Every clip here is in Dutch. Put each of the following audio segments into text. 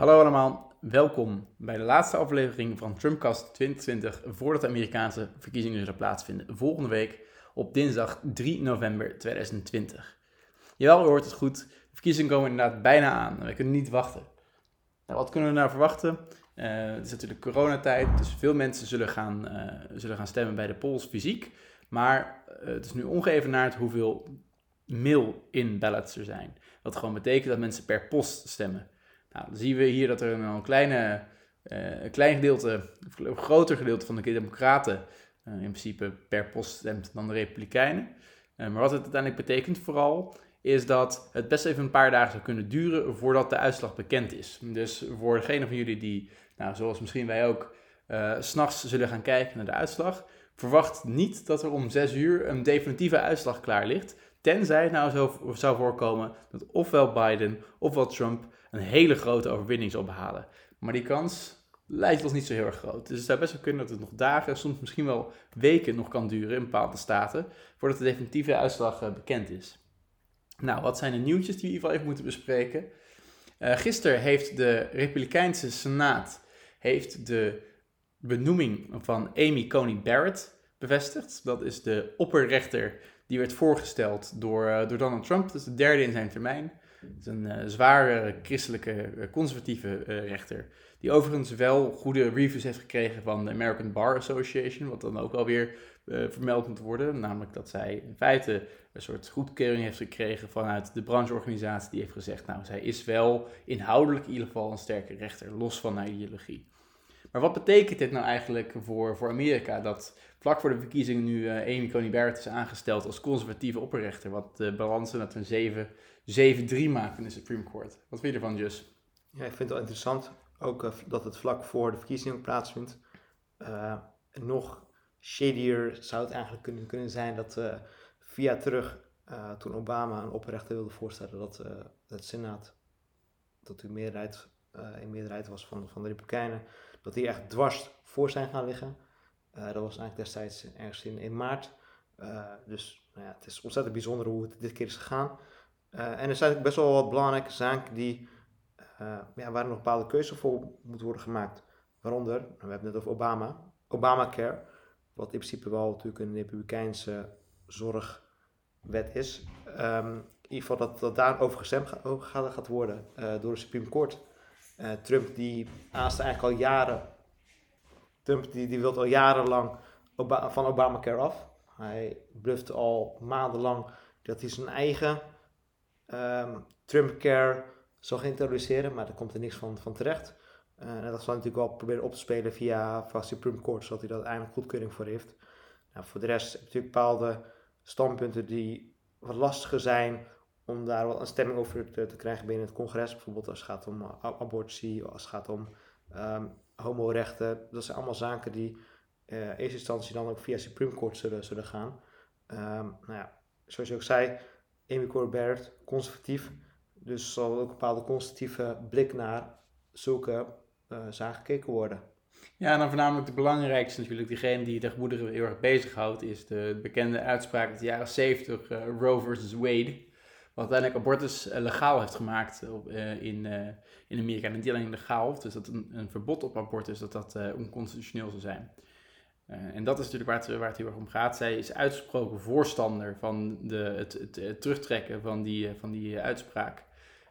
Hallo allemaal, welkom bij de laatste aflevering van Trumpcast 2020 voordat de Amerikaanse verkiezingen zullen plaatsvinden volgende week op dinsdag 3 november 2020. Jawel, u hoort het goed, de verkiezingen komen inderdaad bijna aan en we kunnen niet wachten. Nou, wat kunnen we nou verwachten? Uh, het is natuurlijk coronatijd, dus veel mensen zullen gaan, uh, zullen gaan stemmen bij de polls fysiek. Maar uh, het is nu ongeëvenaard hoeveel mail-in ballots er zijn. Wat gewoon betekent dat mensen per post stemmen. Nou, dan zien we hier dat er een kleine, uh, een klein gedeelte, een groter gedeelte van de democraten uh, in principe per post stemt dan de republikeinen. Uh, maar wat het uiteindelijk betekent vooral, is dat het best even een paar dagen zou kunnen duren voordat de uitslag bekend is. Dus voor degene van jullie die, nou, zoals misschien wij ook, s'nachts zullen gaan kijken naar de uitslag, verwacht niet dat er om 6 uur een definitieve uitslag klaar ligt. Tenzij het nou zo zou voorkomen dat ofwel Biden ofwel Trump een hele grote overwinning zal behalen. Maar die kans lijkt ons niet zo heel erg groot. Dus het zou best wel kunnen dat het nog dagen, soms misschien wel weken nog kan duren in bepaalde staten, voordat de definitieve uitslag uh, bekend is. Nou, wat zijn de nieuwtjes die we in ieder geval even moeten bespreken? Uh, gisteren heeft de Republikeinse Senaat heeft de benoeming van Amy Coney Barrett bevestigd. Dat is de opperrechter die werd voorgesteld door, uh, door Donald Trump. Dat is de derde in zijn termijn. Het is een uh, zware christelijke uh, conservatieve rechter. Die overigens wel goede reviews heeft gekregen van de American Bar Association. Wat dan ook alweer vermeld moet worden. Namelijk dat zij in feite een soort goedkeuring heeft gekregen vanuit de brancheorganisatie. Die heeft gezegd, nou zij is wel inhoudelijk in ieder geval een sterke rechter. Los van haar ideologie. Maar wat betekent dit nou eigenlijk voor, voor Amerika? Dat vlak voor de verkiezingen nu uh, Amy Coney Barrett is aangesteld als conservatieve opperrechter. Wat de balansen dat een 7-3 maakt in de Supreme Court. Wat vind je ervan, Jus? Ja, ik vind het wel interessant. Ook uh, dat het vlak voor de verkiezingen plaatsvindt. Uh, nog shadier zou het eigenlijk kunnen, kunnen zijn dat via terug, toen Obama een opperrechter wilde voorstellen, dat het Senaat, dat u meerderheid, in meerderheid was van, van de Republikeinen dat die echt dwars voor zijn gaan liggen. Uh, dat was eigenlijk destijds ergens in, in maart. Uh, dus nou ja, het is ontzettend bijzonder hoe het dit keer is gegaan. Uh, en er zijn best wel wat belangrijke zaken die, ja, waar nog bepaalde keuzes voor moeten worden gemaakt. Waaronder, we hebben het net over Obama, Obamacare, wat in principe wel natuurlijk een republikeinse zorgwet is. Um, in ieder geval dat, dat daarover gestemd gaat, gaat worden door de Supreme Court. Trump die aast eigenlijk al jaren, Trump die, die wil al jarenlang Oba van Obamacare af. Hij bluft al maandenlang dat hij zijn eigen um, Trumpcare zal introduceren, maar daar komt er niks van, van terecht. Uh, en dat zal natuurlijk wel proberen op te spelen via, via Supreme Court, zodat hij daar uiteindelijk goedkeuring voor heeft. Nou, voor de rest heb je natuurlijk bepaalde standpunten die wat lastiger zijn om daar wel een stemming over te, te, krijgen binnen het congres. Bijvoorbeeld als het gaat om abortie, als het gaat om um, homorechten. Dat zijn allemaal zaken die uh, in eerste instantie dan ook via Supreme Court zullen, zullen gaan. Um, nou ja, zoals je ook zei, Amy Coney Barrett, conservatief. Dus zal ook een bepaalde conservatieve blik naar zulke uh, zaken gekeken worden. Ja, en dan voornamelijk de belangrijkste natuurlijk, diegene die de gemoederen heel erg bezighoudt, is de bekende uitspraak uit de jaren 70, uh, Roe versus Wade wat uiteindelijk abortus eh, legaal heeft gemaakt uh, in, uh, in Amerika. En niet alleen legaal, dus dat een, een verbod op abortus, dat dat onconstitutioneel zou zijn. en dat is natuurlijk waar het, waar het heel erg om gaat. Zij is uitgesproken voorstander van de, het, het, terugtrekken van die, van die uitspraak.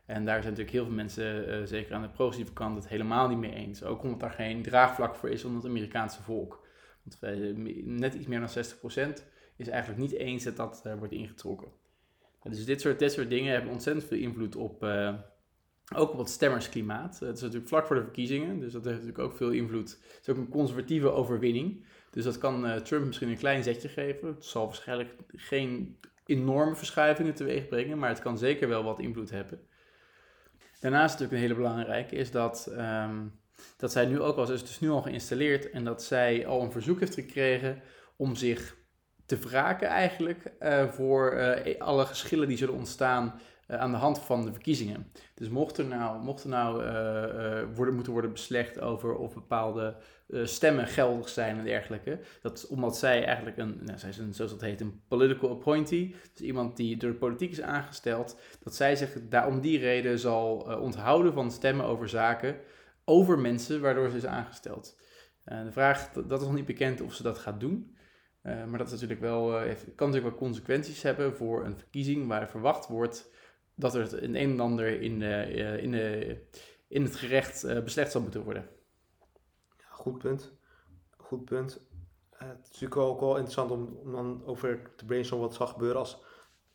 En daar zijn natuurlijk heel veel mensen, zeker aan de progressieve kant, het helemaal niet mee eens. Ook omdat daar geen draagvlak voor is onder het Amerikaanse volk. Want net iets meer dan 60% is eigenlijk niet eens dat dat wordt ingetrokken. Dus dit soort, dit soort dingen hebben ontzettend veel invloed op, uh, ook op het stemmersklimaat. Het is natuurlijk vlak voor de verkiezingen, dus dat heeft natuurlijk ook veel invloed. Het is ook een conservatieve overwinning. Dus dat kan uh, Trump misschien een klein zetje geven. Het zal waarschijnlijk geen enorme verschuivingen teweeg brengen, maar het kan zeker wel wat invloed hebben. Daarnaast natuurlijk een hele belangrijke is dat, um, dat zij nu ook al, is dus nu al geïnstalleerd en dat zij al een verzoek heeft gekregen om zich te wraken eigenlijk uh, voor uh, alle geschillen die zullen ontstaan aan de hand van de verkiezingen. Dus mocht er nou, mocht er nou worden, moeten worden beslecht over of bepaalde stemmen geldig zijn en dergelijke, dat omdat zij eigenlijk een, nou, zij zijn, zoals dat heet, een political appointee, dus iemand die door de politiek is aangesteld, dat zij zich daar om die reden zal onthouden van stemmen over zaken over mensen waardoor ze is aangesteld. De vraag, dat is nog niet bekend of ze dat gaat doen. Uh, maar dat is natuurlijk wel, uh, heeft, kan natuurlijk wel consequenties hebben voor een verkiezing waar verwacht wordt dat er een een en ander in, in, in het gerecht beslecht zal moeten worden. Goed punt. Goed punt. het is natuurlijk ook wel interessant om, om dan over te brainstormen wat zal gebeuren als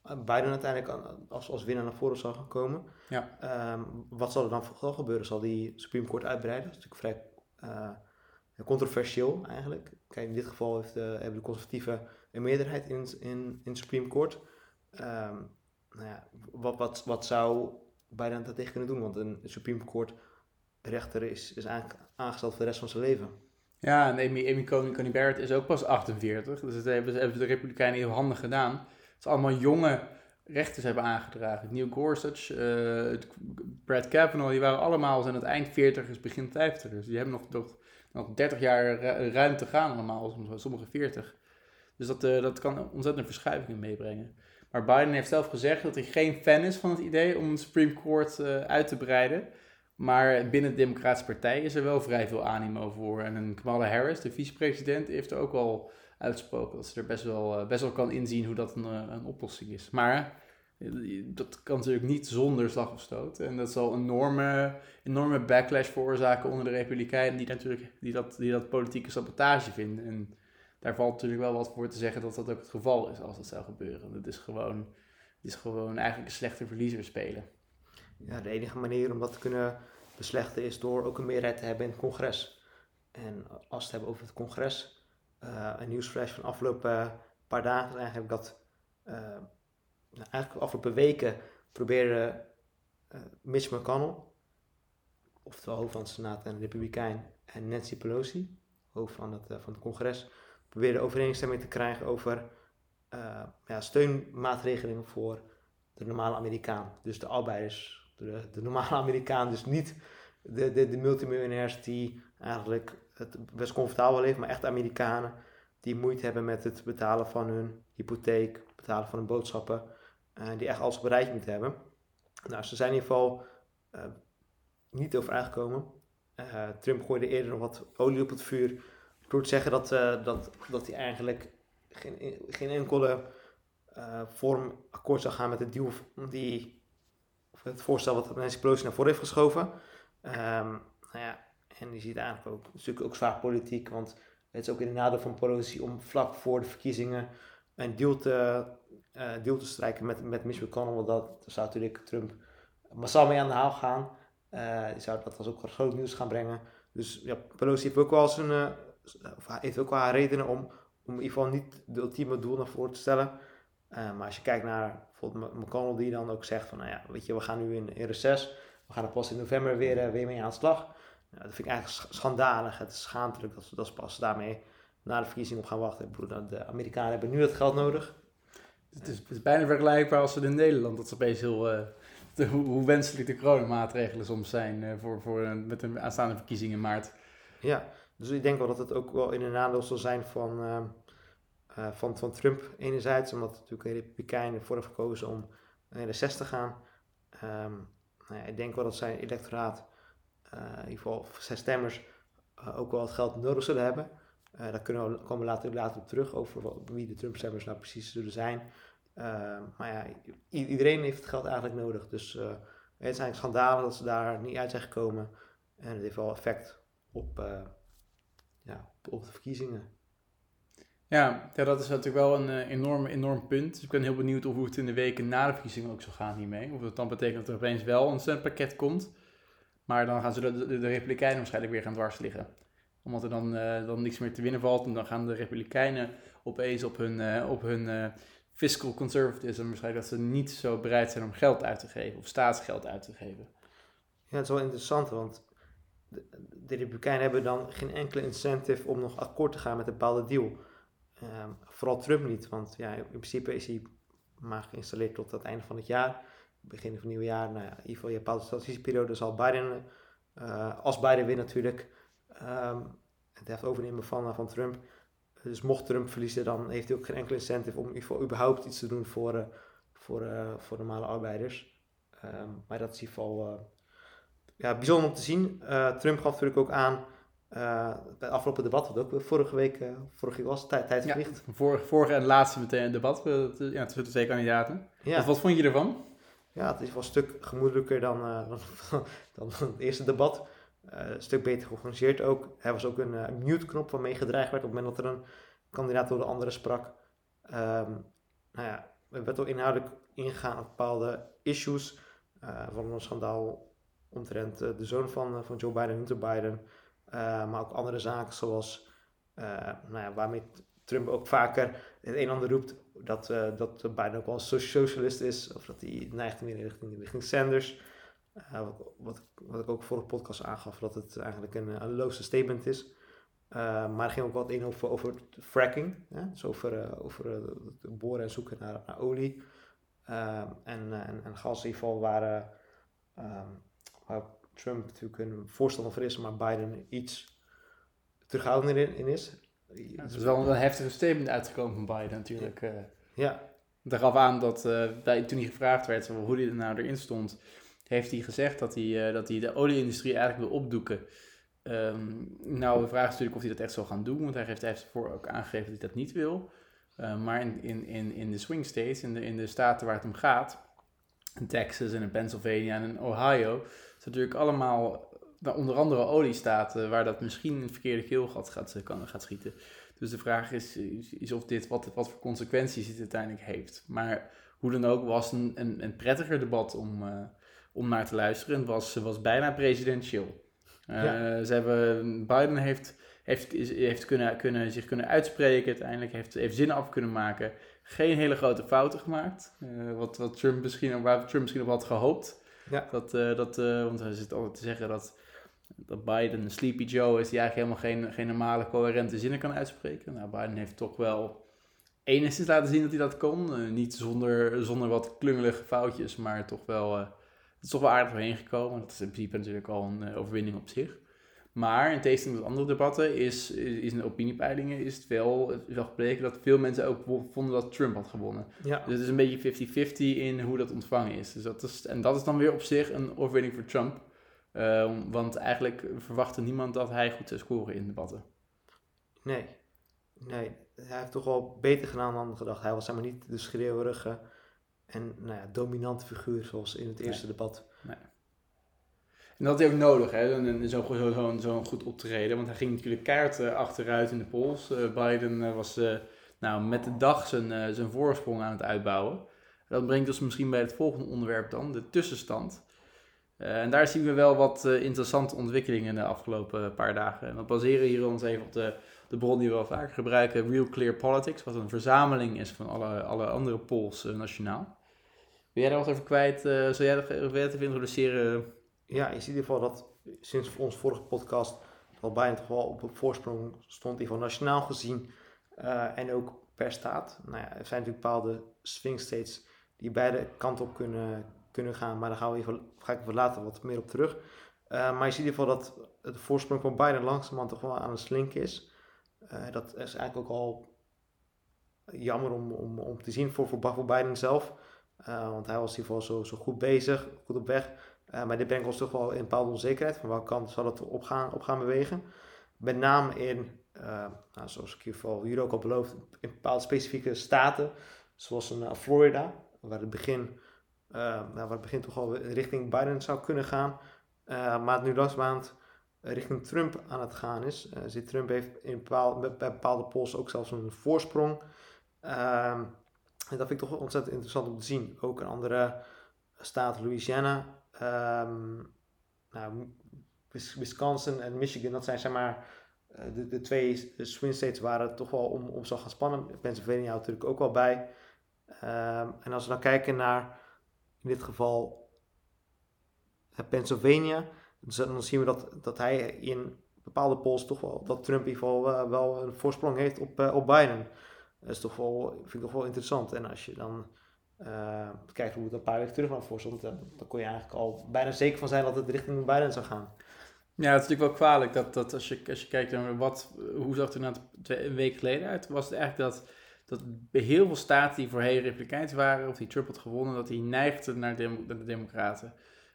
Biden uiteindelijk als, als winnaar naar voren zal gaan komen. Ja. Um, wat zal er dan vooral gebeuren? Zal die Supreme Court uitbreiden? Dat is natuurlijk vrij uh, controversieel eigenlijk. In dit geval heeft, uh, hebben de conservatieven een meerderheid in, in, in Supreme Court. Um, nou ja, wat, wat, wat zou Biden daar tegen kunnen doen? Want een Supreme Court rechter is, is aangesteld voor de rest van zijn leven. Ja, en Amy, Amy Coney, Barrett is ook pas 48. Dus dat hebben, de Republikeinen heel handig gedaan ze allemaal jonge rechters hebben aangedragen. Neil Gorsuch, uh, Brad Kavanaugh, die waren allemaal zijn het eind 40ers, begin 50ers. Die hebben nog, nog, nog 30 jaar ruim te gaan allemaal, sommige 40. Dus dat, uh, dat kan ontzettend verschuivingen meebrengen. Maar Biden heeft zelf gezegd dat hij geen fan is van het idee om een Supreme Court uh, uit te breiden. Maar binnen de Democratische Partij is er wel vrij veel animo voor. En Kamala Harris, de vicepresident, heeft er ook al uitspoken. Dat ze er best wel, eh, best wel kan inzien hoe dat een, eh, een oplossing is. Maar eh, dat kan natuurlijk niet zonder slag of stoot. En dat zal een enorme, enorme backlash veroorzaken onder de Republikeinen, die, natuurlijk, die, dat, die dat politieke sabotage vinden. En daar valt natuurlijk wel wat voor te zeggen dat dat ook het geval is als dat zou gebeuren. Het is gewoon, het is gewoon eigenlijk een slechte verliezer spelen. Ja, de enige manier om dat te kunnen beslechten is door ook een meerderheid te hebben in het congres. En als we het hebben over het congres, een nieuwsflash van de afgelopen paar dagen eigenlijk dat uh, nou, eigenlijk de afgelopen weken probeerde uh, Mitch McConnell, oftewel hoofd van de Senaat en Republikein, en Nancy Pelosi, hoofd van het, van het congres, probeerde overeenstemming te krijgen over ja, steunmaatregelingen voor de normale Amerikaan. Dus de arbeiders, de, de normale Amerikaan, dus niet de, de, de die eigenlijk het best comfortabel leven, maar echt Amerikanen die moeite hebben met het betalen van hun hypotheek, betalen van hun boodschappen, uh, die echt alles bereid moeten hebben. Nou, ze zijn in ieder geval uh, niet over aangekomen. Uh, Trump gooide eerder nog wat olie op het vuur door te zeggen dat, dat, dat hij eigenlijk geen, geen enkele vorm akkoord zou gaan met het deal die, het voorstel wat Nancy Pelosi naar voren heeft geschoven. Ja, en die ziet eigenlijk ook, natuurlijk ook zwaar politiek, want het is ook in de nadeel van Pelosi om vlak voor de verkiezingen een deal te, te strijken met, met Mitch McConnell. Want dat zou natuurlijk Trump massaal mee aan de haal gaan. Uh, die zou dat als ook groot nieuws gaan brengen. Dus ja, Pelosi heeft ook wel zijn, uh, heeft ook wel haar redenen om, om in ieder geval niet de ultieme doel naar voren te stellen. maar als je kijkt naar bijvoorbeeld McConnell die dan ook zegt van, nou ja, weet je, we gaan nu in, in reces. We gaan er pas in november weer, weer mee aan de slag. Ja, dat vind ik eigenlijk schandalig. Het is schaamtelijk dat ze, dat pas daarmee na de verkiezing op gaan wachten. Broer, de Amerikanen hebben nu het geld nodig. Het is, het is bijna vergelijkbaar als in Nederland. Dat ze opeens heel... Uh, de, hoe, hoe, wenselijk de coronamaatregelen soms zijn uh, voor, voor, uh, met een aanstaande verkiezing in maart. Ja, dus ik denk wel dat het ook wel in een nadeel zal zijn van, van, van Trump enerzijds. Omdat natuurlijk de Republikeinen ervoor hebben gekozen om naar de 60 te gaan. Um, nou ja, ik denk wel dat zijn electoraat eh, in ieder geval zijn stemmers eh, ook wel het geld nodig zullen hebben. Uh, daar kunnen we, komen we later, later op terug over wat, wie de Trump-stemmers nou precies zullen zijn. maar ja, iedereen heeft het geld eigenlijk nodig. Dus het eigenlijk schandalig dat ze daar niet uit zijn gekomen. En het heeft wel effect op, ja, op de verkiezingen. Ja, ja, dat is natuurlijk wel een enorm, enorm punt. Dus ik ben heel benieuwd of hoe het in de weken na de verkiezingen ook zal gaan hiermee. Of het dan betekent dat er opeens wel een steunpakket komt. Maar dan gaan ze de, de, Republikeinen waarschijnlijk weer gaan dwars liggen. Omdat er dan, uh, dan niks meer te winnen valt. En dan gaan de Republikeinen opeens op hun, uh, op hun uh, fiscal conservatism waarschijnlijk dat ze niet zo bereid zijn om geld uit te geven. Of staatsgeld uit te geven. Ja, het is wel interessant, want de, de Republikeinen hebben dan geen enkele incentive om nog akkoord te gaan met een bepaalde deal. Um, vooral Trump niet, want ja, in principe is hij maar geïnstalleerd tot het einde van het jaar. Begin van het nieuwe jaar. Nou ja, in ieder geval je bepaalde transitieperiode zal Biden, uh, als Biden wint natuurlijk, um, het heeft overnemen van, van Trump. Dus mocht Trump verliezen, dan heeft hij ook geen enkele incentive om in ieder geval überhaupt iets te doen voor, uh, voor, uh, voor normale arbeiders. Um, maar dat is in ieder geval ja, bijzonder om te zien. Trump gaf natuurlijk ook aan uh, bij het afgelopen debat, wat ook vorige week, uh, vorige week was, tijd, tijdverlicht. Ja, vorige, vorige en laatste meteen debat ja, tussen de twee kandidaten. Ja. Wat vond je ervan? Ja, het is wel een stuk gemoedelijker dan, uh, dan, dan, het eerste debat. een stuk beter georganiseerd ook. Er was ook een mute-knop waarmee gedreigd werd op het moment dat er een kandidaat door de andere sprak. Um, nou ja, we ook inhoudelijk ingegaan op bepaalde issues. van een schandaal omtrent de zoon van, van Joe Biden, Hunter Biden. Eh, maar ook andere zaken zoals uh, nou ja, waarmee Trump ook vaker het een en ander roept dat, uh, dat Biden ook wel een socialist is of dat hij neigt meer richting, richting Sanders. Wat, wat, wat, ik ook voor de podcast aangaf, dat het eigenlijk een, een loze statement is. maar er ging ook wat in over, over fracking, hè? dus over, over het boren en zoeken naar, naar olie en, en, en gas in ieder geval waar, waar Trump natuurlijk een voorstander voor is, maar Biden iets terughoudender in, is. Ja, het is wel een heftige statement uitgekomen van Biden natuurlijk. Ja. Eh. Dat gaf aan dat uh, toen hij gevraagd werd hoe hij er nou erin stond, heeft hij gezegd dat hij, uh, dat hij de olieindustrie eigenlijk wil opdoeken. Um, nou, de vraag is natuurlijk of hij dat echt zal gaan doen, want hij heeft, hij heeft ervoor ook aangegeven dat hij dat niet wil. Uh, maar in, in, in, in de swing states, in de, in de staten waar het om gaat, in Texas en in Pennsylvania en in Ohio, natuurlijk allemaal, nou, onder andere oliestaten, waar dat misschien in het verkeerde keelgat gaat, kan, gaat schieten. Dus de vraag is, is, of dit, wat, wat voor consequenties dit uiteindelijk heeft. Maar hoe dan ook was een, een, een prettiger debat om, uh, om naar te luisteren. Het was, was bijna presidentieel. Uh, ze hebben, Biden heeft, heeft, heeft kunnen, kunnen, zich kunnen uitspreken, uiteindelijk heeft, heeft zinnen af kunnen maken. Geen hele grote fouten gemaakt. Uh, wat, wat Trump misschien, waar Trump misschien op had gehoopt. Ja. Dat, dat, want hij zit altijd te zeggen dat, dat Biden een sleepy Joe is die eigenlijk helemaal geen, geen normale coherente zinnen kan uitspreken. Nou, Biden heeft toch wel enigszins laten zien dat hij dat kon. Uh, niet zonder, zonder wat klungelige foutjes, maar toch wel, het is toch wel aardig doorheen gekomen. Dat is in principe natuurlijk al een overwinning op zich. Maar in tegenstelling tot andere debatten is, is in de opiniepeilingen is het wel, is wel gebleken dat veel mensen ook vonden dat Trump had gewonnen. Ja. Dus het is een beetje 50-50 in hoe dat ontvangen is. Dus dat is. En dat is dan weer op zich een overwinning voor Trump. Uh, want eigenlijk verwachtte niemand dat hij goed zou scoren in debatten. Nee, nee. Hij heeft toch wel beter gedaan dan gedacht. Hij was helemaal niet de schreeuwerige en nou ja, dominante figuur zoals in het eerste debat. Nee. En dat had hij ook nodig, hè, zo'n zo, zo, zo goed optreden. Want hij ging natuurlijk kaart achteruit in de polls. Uh, Biden uh, was nou, met de dag zijn, zijn voorsprong aan het uitbouwen. Dat brengt ons misschien bij het volgende onderwerp dan, de tussenstand. En daar zien we wel wat interessante ontwikkelingen de afgelopen paar dagen. En we baseren hier ons even op de, de bron die we wel vaker gebruiken, Real Clear Politics, wat een verzameling is van alle, alle andere polls nationaal. Wil jij daar wat over kwijt? zou jij dat even introduceren? ja, je ziet in ieder geval dat sinds onze vorige podcast dat Bayern toch wel op voorsprong stond, in ieder geval nationaal gezien en ook per staat. Nou ja, er zijn natuurlijk bepaalde swing states die beide kanten op kunnen, kunnen gaan, maar daar gaan we even, ga ik even later wat meer op terug. Uh, maar je ziet in ieder geval dat de voorsprong van Biden langzamerhand toch wel aan het slinken is. Uh, dat is eigenlijk ook al jammer om, om, om te zien voor, voor, Biden zelf. want hij was in ieder geval zo, zo goed bezig, goed op weg. Maar dit brengt ons toch wel in een bepaalde onzekerheid van welke kant zal het op gaan, op gaan bewegen. Met name in, nou, zoals ik hier ook al beloofd, in bepaalde specifieke staten, zoals in Florida, waar het, begin, nou, waar het begin toch al richting Biden zou kunnen gaan. maar het nu langzamerhand richting Trump aan het gaan is. zit Trump heeft in bepaalde, bij bepaalde polls ook zelfs een voorsprong. Ehm, en dat vind ik toch ontzettend interessant om te zien. Ook een andere staat, Louisiana, nou, Wisconsin en Michigan, dat zijn zeg maar eh, de, de twee swing states waar het toch wel om, om zal gaan spannen. Pennsylvania houdt natuurlijk ook wel bij. En als we dan kijken naar in dit geval uh, Pennsylvania, dan zien we dat, dat hij in bepaalde polls toch wel, dat Trump in ieder geval uh, wel een voorsprong heeft op, op Biden. Dat is toch wel, vind ik toch wel interessant. En als je dan kijken hoe het een paar weken terug naar voor stond, dan, dan kon je eigenlijk al bijna zeker van zijn dat het richting Biden zou gaan. Ja, het is natuurlijk wel kwalijk dat, dat als, je, als je kijkt naar wat, hoe zag het er nou een week geleden uit, was het eigenlijk dat, dat heel veel staten die voorheen republikeins waren, of die Trump had gewonnen, dat die neigden naar de, democraten.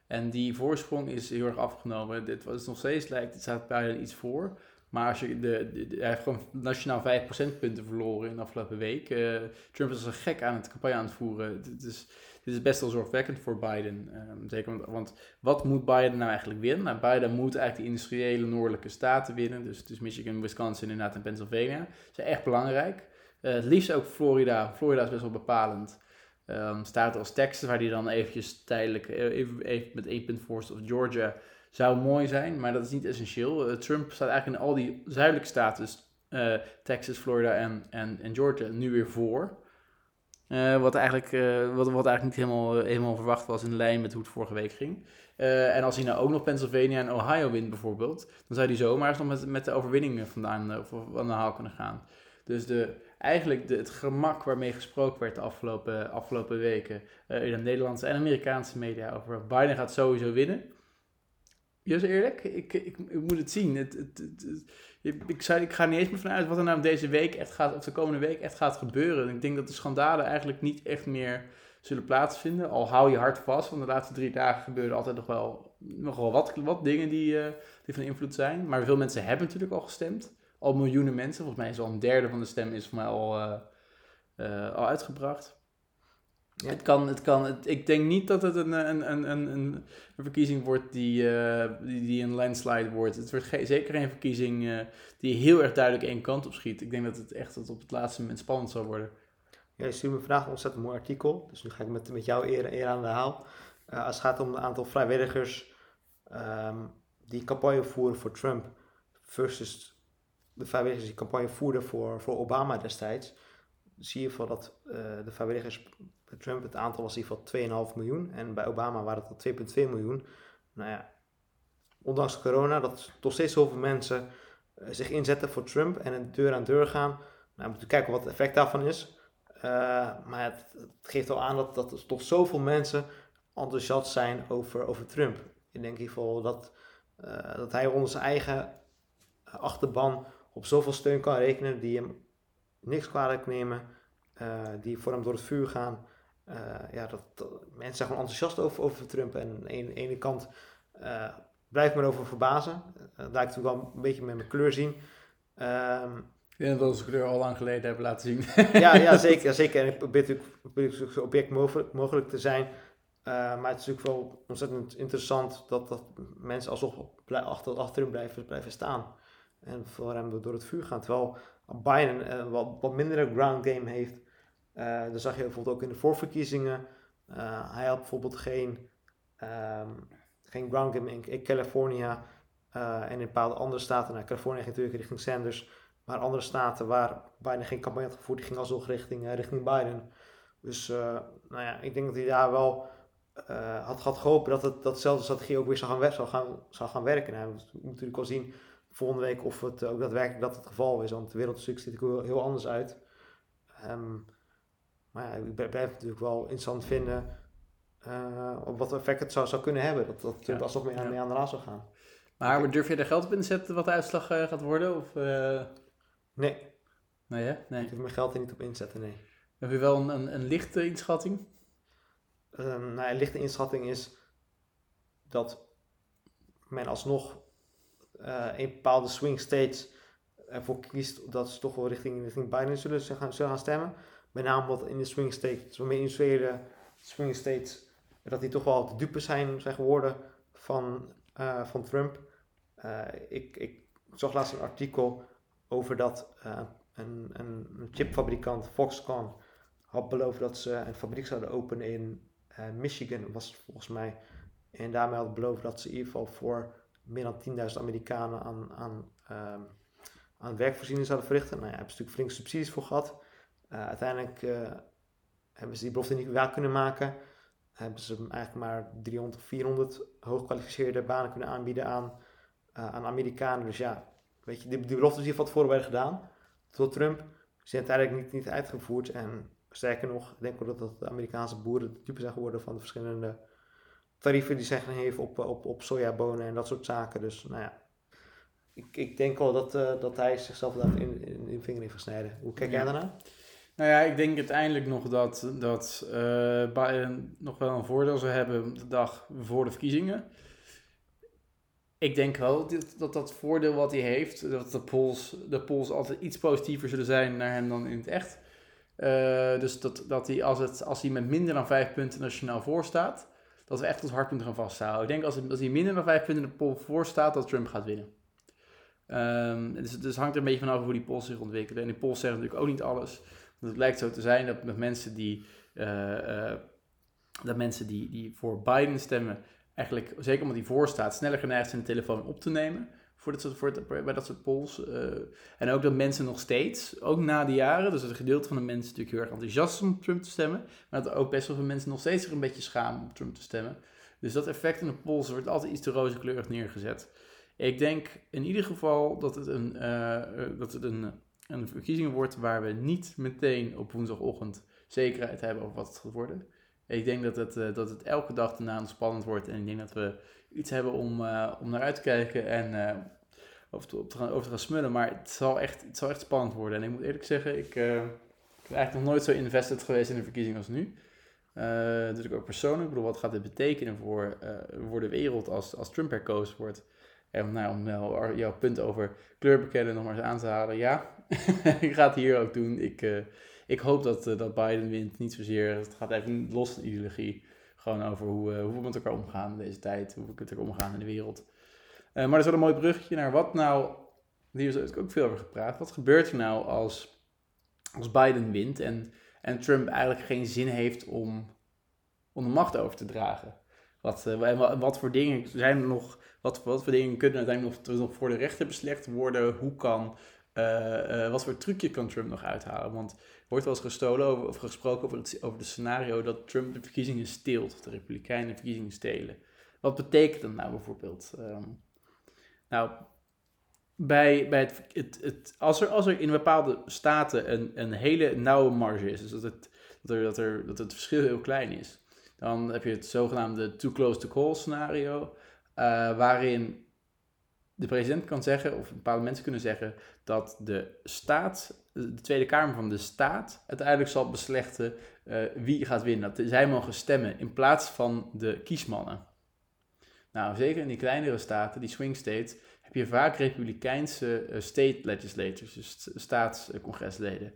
En die voorsprong is heel erg afgenomen. Dit was nog steeds lijkt, het staat bijna iets voor. Maar als je de, hij heeft gewoon nationaal 5 procentpunten verloren in de afgelopen week. Uh, Trump is een gek aan het campagne aan het voeren. Dit is, dit is best wel zorgwekkend voor Biden. Um, zeker want, want, wat moet Biden nou eigenlijk winnen? Nou, Biden moet eigenlijk de industriële noordelijke staten winnen. Dus, dus Michigan, Wisconsin inderdaad en Pennsylvania. Dat is echt belangrijk. Uh, het liefst ook Florida. Florida is best wel bepalend. Um, staten als Texas, waar hij dan eventjes tijdelijk even, even met één punt voor of Georgia zou mooi zijn, maar dat is niet essentieel. Uh, Trump staat eigenlijk in al die zuidelijke staten, dus Texas, Florida en, en, en Georgia, nu weer voor. Wat, eigenlijk, wat, wat eigenlijk niet helemaal, helemaal verwacht was in lijn met hoe het vorige week ging. en als hij nou ook nog Pennsylvania en Ohio wint bijvoorbeeld, dan zou hij zomaar eens nog met, met de overwinningen vandaan of, aan de haal kunnen gaan. Dus de, eigenlijk de, het gemak waarmee gesproken werd de afgelopen, afgelopen weken in de Nederlandse en Amerikaanse media over Biden gaat sowieso winnen Jus eerlijk, ik, ik, ik, moet het zien. Het, het, ik, zei, ik ga niet eens meer vanuit wat er nou deze week echt gaat, of de komende week echt gaat gebeuren. Ik denk dat de schandalen eigenlijk niet echt meer zullen plaatsvinden. Al hou je hart vast, want de laatste drie dagen gebeuren altijd nog wel, wat, wat dingen die, uh, die van invloed zijn. Maar veel mensen hebben natuurlijk al gestemd. Al miljoenen mensen. Volgens mij is al een derde van de stem is voor mij al, uh, uh, al uitgebracht. Het kan, het kan, het, ik denk niet dat het een, een, een, een, een verkiezing wordt die, uh, die, die, een landslide wordt. Het wordt zeker geen verkiezing uh, die heel erg duidelijk één kant op schiet. Ik denk dat het echt tot op het laatste moment spannend zal worden. Ja, je stuurde me vandaag een ontzettend mooi artikel. Dus nu ga ik met, met jou eer, eer aan de haal. Uh, als het gaat om het aantal vrijwilligers um, die campagne voeren voor Trump versus de vrijwilligers die campagne voerden voor, voor Obama destijds, zie je van dat de vrijwilligers bij Trump het aantal was in ieder geval 2,5 miljoen. En bij Obama waren het al 2,2 miljoen. Nou ja, ondanks corona, dat toch steeds zoveel mensen uh, zich inzetten voor Trump en een deur aan deur gaan. Nou, we moeten kijken wat het effect daarvan is. Uh, maar het, geeft al aan dat, dat er toch zoveel mensen enthousiast zijn over, over Trump. Ik denk in ieder geval dat, dat hij onder zijn eigen achterban op zoveel steun kan rekenen die hem niks kwalijk nemen, die voor hem door het vuur gaan. Uh, ja, dat, mensen zijn gewoon enthousiast over, over Trump. En aan de ene, kant uh, blijf ik me erover verbazen. Uh, daar ik natuurlijk wel een beetje met mijn kleur zien. Um, ik denk dat we onze kleur al lang geleden hebben laten zien. ja, ja, zeker, zeker. En ik probeer natuurlijk zo object mogelijk, mogelijk te zijn. maar het is natuurlijk wel ontzettend interessant dat, dat mensen alsnog achter, achter hem blijven, blijven staan. En hem door het vuur gaan. Terwijl Biden wat, wat minder een ground game heeft uh, dat zag je bijvoorbeeld ook in de voorverkiezingen. Uh, hij had bijvoorbeeld geen, um, geen ground game in, in California uh, en in bepaalde andere staten. Nou, California ging natuurlijk richting Sanders, maar andere staten waar Biden geen campagne had gevoerd, die gingen alsnog richting, richting Biden. Dus nou ja, ik denk dat hij daar wel had, had gehoopt dat het, datzelfde strategie ook weer zou gaan, zou gaan, zou gaan werken. Nou, we moeten natuurlijk al zien volgende week of het ook daadwerkelijk dat het geval is, want de wereld ziet er heel, heel anders uit. Um, maar ja, ik blijf natuurlijk wel interessant vinden uh, wat effect het zou, zou kunnen hebben. Dat, dat ja. alsnog mee aan, mee aan de raad zou gaan. Maar durf je er geld op in te zetten wat de uitslag uh, gaat worden? Of, uh... Nee. Nee, hè? Nee. Ik durf mijn geld er niet op inzetten, nee. Heb je wel een, een, een lichte inschatting? Um, nou, een lichte inschatting is dat men alsnog een bepaalde swing states ervoor kiest dat ze toch wel richting, richting Biden zullen, gaan, zullen gaan stemmen. Met name wat in de swing states, wat meer industriële swing states, dat die toch wel de dupe zijn, zijn geworden van, uh, van Trump. Uh, ik, ik zag laatst een artikel over dat een, een, een, chipfabrikant, Foxconn, had beloofd dat ze een fabriek zouden openen in Michigan, was volgens mij. En daarmee had beloofd dat ze in ieder geval voor meer dan 10.000 Amerikanen aan, aan, um, aan werkvoorziening zouden verrichten. Nou ja, hebben ze natuurlijk flink subsidies voor gehad. Uh, uiteindelijk uh, hebben ze die belofte niet waar kunnen maken. Hebben ze eigenlijk maar 300 of 400 hooggekwalificeerde banen kunnen aanbieden aan, uh, aan Amerikanen. Dus ja, weet je, die, die beloftes die van tevoren werden gedaan door Trump, zijn uiteindelijk niet, niet uitgevoerd. En Sterker nog, ik denk ook dat, de Amerikaanse boeren de dupe zijn geworden van de verschillende tarieven die zij geven op, op, op sojabonen en dat soort zaken. Dus nou ja, ik, ik denk wel dat, uh, dat hij zichzelf daar in, in, in vinger heeft gesneden. Hoe kijk jij daarna? Nou ja, ik denk uiteindelijk nog dat, dat uh, Biden nog wel een voordeel zou hebben de dag voor de verkiezingen. Ik denk wel dat dat, dat voordeel wat hij heeft, dat de polls, de polls altijd iets positiever zullen zijn naar hem dan in het echt. Uh, dus dat, dat hij, als, het, als hij met minder dan vijf punten nationaal voor staat, dat we echt ons hardpunt gaan vasthouden. Ik denk als, als hij minder dan vijf punten in de poll voor staat, dat Trump gaat winnen. Um, dus, dus hangt er een beetje vanaf hoe die polls zich ontwikkelen. En die polls zeggen natuurlijk ook niet alles. Want het lijkt zo te zijn dat met mensen die, uh, uh, dat mensen die, die voor Biden stemmen, eigenlijk, zeker omdat hij voor staat, sneller geneigd zijn de telefoon op te nemen voor dat soort, bij dat soort polls. Uh, en ook dat mensen nog steeds, ook na die jaren, dus het gedeelte van de mensen natuurlijk heel erg enthousiast om Trump te stemmen, maar dat ook best wel veel mensen nog steeds zich een beetje schamen om Trump te stemmen. Dus dat effect in de polls wordt altijd iets te rozenkleurig neergezet. Ik denk in ieder geval dat het een, uh, dat het een, een verkiezing wordt waar we niet meteen op woensdagochtend zekerheid hebben over wat het gaat worden. Ik denk dat het, dat het elke dag daarna spannend wordt. En ik denk dat we iets hebben om, uh, om naar uit te kijken en uh, over, te, op te gaan, over te gaan smullen. Maar het zal, echt, het zal echt spannend worden. En ik moet eerlijk zeggen, ik, ik ben eigenlijk nog nooit zo invested geweest in een verkiezing als nu. dus ik ook persoonlijk, ik bedoel, wat gaat dit betekenen voor, voor de wereld als, als Trump herkozen wordt? En nou, om nou, jouw punt over kleurbekennen nog maar eens aan te halen. Ja, ik ga het hier ook doen. Ik, uh, ik hoop dat, uh, dat Biden wint. Niet zozeer, het gaat even los van ideologie. Over hoe, uh, hoe we met elkaar omgaan in deze tijd. Hoe we met elkaar omgaan in de wereld. maar dat is wel een mooi bruggetje naar wat nou... Hier is ook veel over gepraat. Wat gebeurt er nou als, als Biden wint en, en Trump eigenlijk geen zin heeft om, om de macht over te dragen? Wat, wat, wat voor dingen zijn er nog wat, wat voor dingen kunnen uiteindelijk nog, voor de rechter beslecht worden? Hoe kan, wat voor trucje kan Trump nog uithalen? Want wordt wel eens gestolen over, of gesproken over het, over het scenario dat Trump de verkiezingen steelt, of de Republikeinen de verkiezingen stelen. Wat betekent dat nou bijvoorbeeld? Um, nou, bij, bij het, het, het, als, er, als er in bepaalde staten een, een hele nauwe marge is, dus dat het, dat, er, dat, er, dat het verschil heel klein is, dan heb je het zogenaamde too close to call scenario. Uh, waarin de president kan zeggen, of bepaalde mensen kunnen zeggen, dat de staat, de Tweede Kamer van de staat, uiteindelijk zal beslechten uh, wie gaat winnen. Dat zij mogen stemmen in plaats van de kiesmannen. Nou, zeker in die kleinere staten, die swing states, heb je vaak republikeinse uh, state legislators, dus staatscongresleden.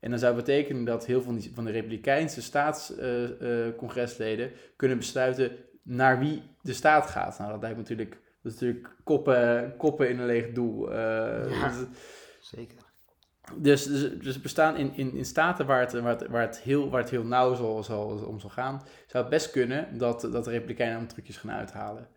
en dan zou betekenen dat heel veel van, de republikeinse staatscongresleden kunnen besluiten naar wie de staat gaat. Nou, dat lijkt natuurlijk, dat is natuurlijk koppen, koppen in een leeg doel. Uh, ja, dus, zeker. Dus, dus, dus bestaan in, in, in staten waar het, waar, het, waar, het heel, waar het heel nauw zal, zal, om zal gaan, zou het best kunnen dat, dat de Republikeinen dan trucjes gaan uithalen.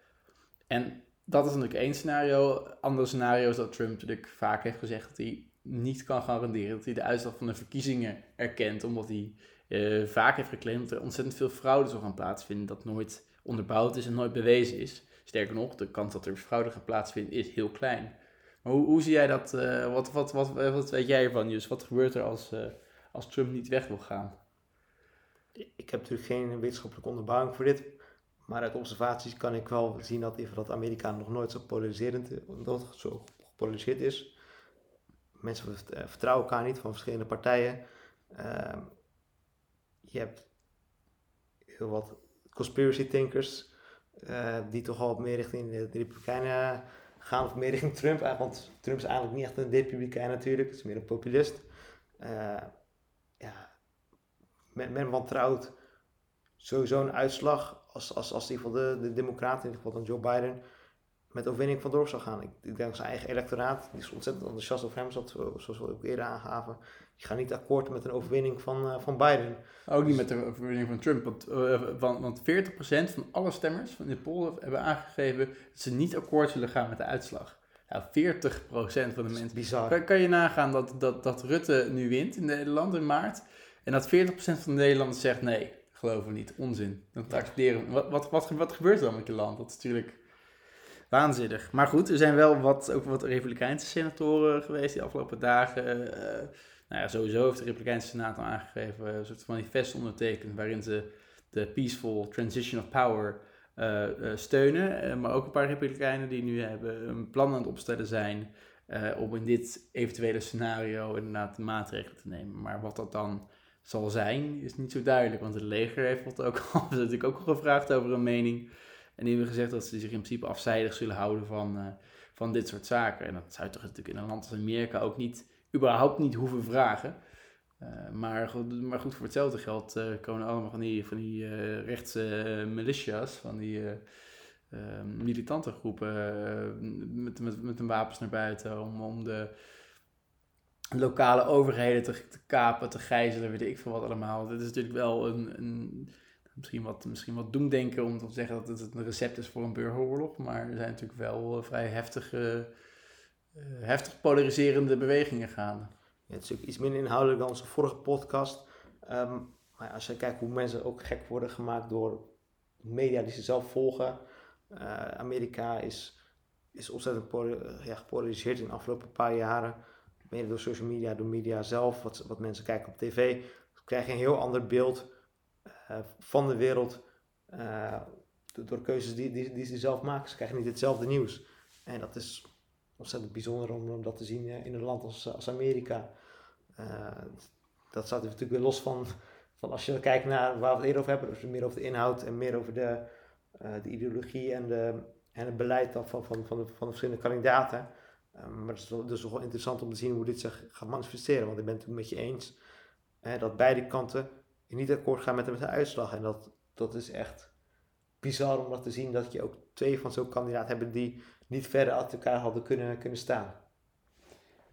En dat is natuurlijk één scenario. Andere scenario is dat Trump natuurlijk vaak heeft gezegd dat hij niet kan garanderen dat hij de uitslag van de verkiezingen erkent, omdat hij uh, vaak heeft geclaimd dat er ontzettend veel fraude zal gaan plaatsvinden, dat nooit onderbouwd is en nooit bewezen is. Sterker nog, de kans dat er fraude gaat plaatsvinden is heel klein. Maar hoe, hoe zie jij dat? Uh, wat, wat, wat, weet jij ervan, Jus? Wat gebeurt er als, uh, als Trump niet weg wil gaan? Ik heb natuurlijk geen wetenschappelijke onderbouwing voor dit. Maar uit observaties kan ik wel zien dat, dat Amerika nog nooit zo polariserend nog zo gepolariseerd is. Mensen eh, vertrouwen elkaar niet van verschillende partijen. Uh, je hebt heel wat conspiracy thinkers, uh, die toch al meer richting de, Republikeinen gaan, of meer richting Trump. Want Trump is eigenlijk niet echt een Republikein natuurlijk, het is meer een populist. Uh, ja, men, men wantrouwt sowieso een uitslag als, als, als ieder geval de, de Democraten, in ieder geval dan Joe Biden, met overwinning vandoor zou gaan. Ik, ik denk zijn eigen electoraat, die is ontzettend enthousiast over hem, zoals we ook eerder aangaven. Die gaan niet akkoord met een overwinning van, uh, van Biden. Ook niet met de overwinning van Trump, want, uh, want, want 40% van alle stemmers van de poll hebben aangegeven dat ze niet akkoord zullen gaan met de uitslag. Ja, 40% van de mensen. Bizar. Kan, kan, je nagaan dat, dat, dat Rutte nu wint in Nederland in maart en dat 40% van de Nederlanders zegt nee, geloven we niet, onzin. Dat accepteren wat, wat, wat, wat gebeurt er dan met je land? Dat is natuurlijk waanzinnig. Maar goed, er zijn wel wat, ook wat Republikeinse senatoren geweest die afgelopen dagen. Uh, nou sowieso heeft de Republikeinse Senaat al aangegeven, een soort manifest ondertekend, waarin ze de peaceful transition of power uh, steunen. maar ook een paar Republikeinen die nu hebben een plan aan het opstellen zijn om in dit eventuele scenario inderdaad maatregelen te nemen. Maar wat dat dan zal zijn, is niet zo duidelijk. Want het leger heeft ook al, natuurlijk ook al gevraagd over een mening. En die hebben gezegd dat ze zich in principe afzijdig zullen houden van, van dit soort zaken. En dat zou toch natuurlijk in een land als Amerika ook niet, überhaupt niet hoeven vragen. Uh, maar, goed, maar goed, voor hetzelfde geld uh, komen allemaal van die, van die rechtse militia's, van die militante groepen met, met, met hun wapens naar buiten om, om de lokale overheden te, te, kapen, te gijzelen, weet ik veel wat allemaal. Dit is natuurlijk wel een, een misschien, wat, misschien wat doemdenken om te zeggen dat het een recept is voor een burgeroorlog. Maar er zijn natuurlijk wel eh, vrij heftige, uh, heftig polariserende bewegingen gaande. Ja, het is ook iets minder inhoudelijk dan onze vorige podcast. Um, maar als je kijkt hoe mensen ook gek worden gemaakt door media die ze zelf volgen. Uh, Amerika is, is ontzettend ja, gepolariseerd in de afgelopen paar jaren mede door social media, door media zelf, wat, wat mensen kijken op tv, krijg je een heel ander beeld van de wereld uh, door keuzes die, die, die ze zelf maken. Ze krijgen niet hetzelfde nieuws. En dat is ontzettend bijzonder om, om dat te zien in een land als, als Amerika. dat staat natuurlijk weer los van, van als je kijkt naar waar we het eerder over hebben, dus meer over de inhoud en meer over de, de ideologie en, de, en het beleid van, van, van, de, van de verschillende kandidaten. Ehm, maar het is dus wel interessant om te zien hoe dit zich gaat manifesteren. Want ik ben het met je eens hè, dat beide kanten niet akkoord gaan met, met de uitslag. En dat, dat is echt bizar om dat te zien dat je ook twee van zo'n kandidaat hebt die niet verder uit elkaar hadden kunnen, kunnen staan.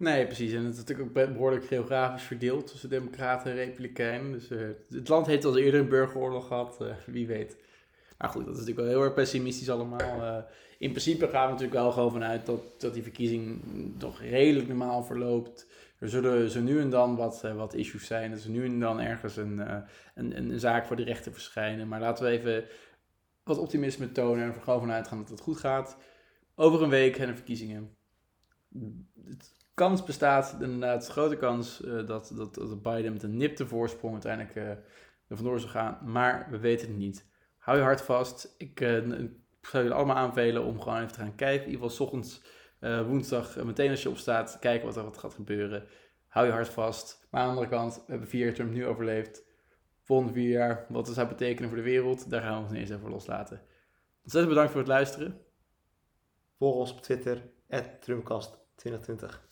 Nee, precies. En het is natuurlijk ook behoorlijk geografisch verdeeld tussen Democraten en Republikeinen. Dus uh, het land heeft al eerder een burgeroorlog gehad, uh, wie weet. Maar goed, dat is natuurlijk wel heel erg pessimistisch allemaal. Uh, in principe gaan we natuurlijk wel gewoon vanuit dat, dat die verkiezing toch redelijk normaal verloopt. Er zullen zo nu en dan wat, wat issues zijn. Er is nu en dan ergens een, een, een, zaak voor de rechter verschijnen. Maar laten we even wat optimisme tonen en er gewoon vanuit gaan dat het goed gaat. Over een week zijn er verkiezingen. De kans bestaat, inderdaad, grote kans uh, dat, dat, dat Biden met een nipte voorsprong uiteindelijk er vandoor zal gaan. Maar we weten het niet. Hou je hart vast. Ik ik zou jullie allemaal aanvelen om gewoon even te gaan kijken. In ieder geval s ochtends, uh, woensdag, uh, meteen als je opstaat, kijken wat er gaat gebeuren. Hou je hart vast. Maar aan de andere kant, we hebben vier jaar nu overleefd. Volgende vier jaar, wat dat zou betekenen voor de wereld, daar gaan we ons ineens even loslaten. Ontzettend bedankt voor het luisteren. Volg ons op Twitter, Trumpcast2020.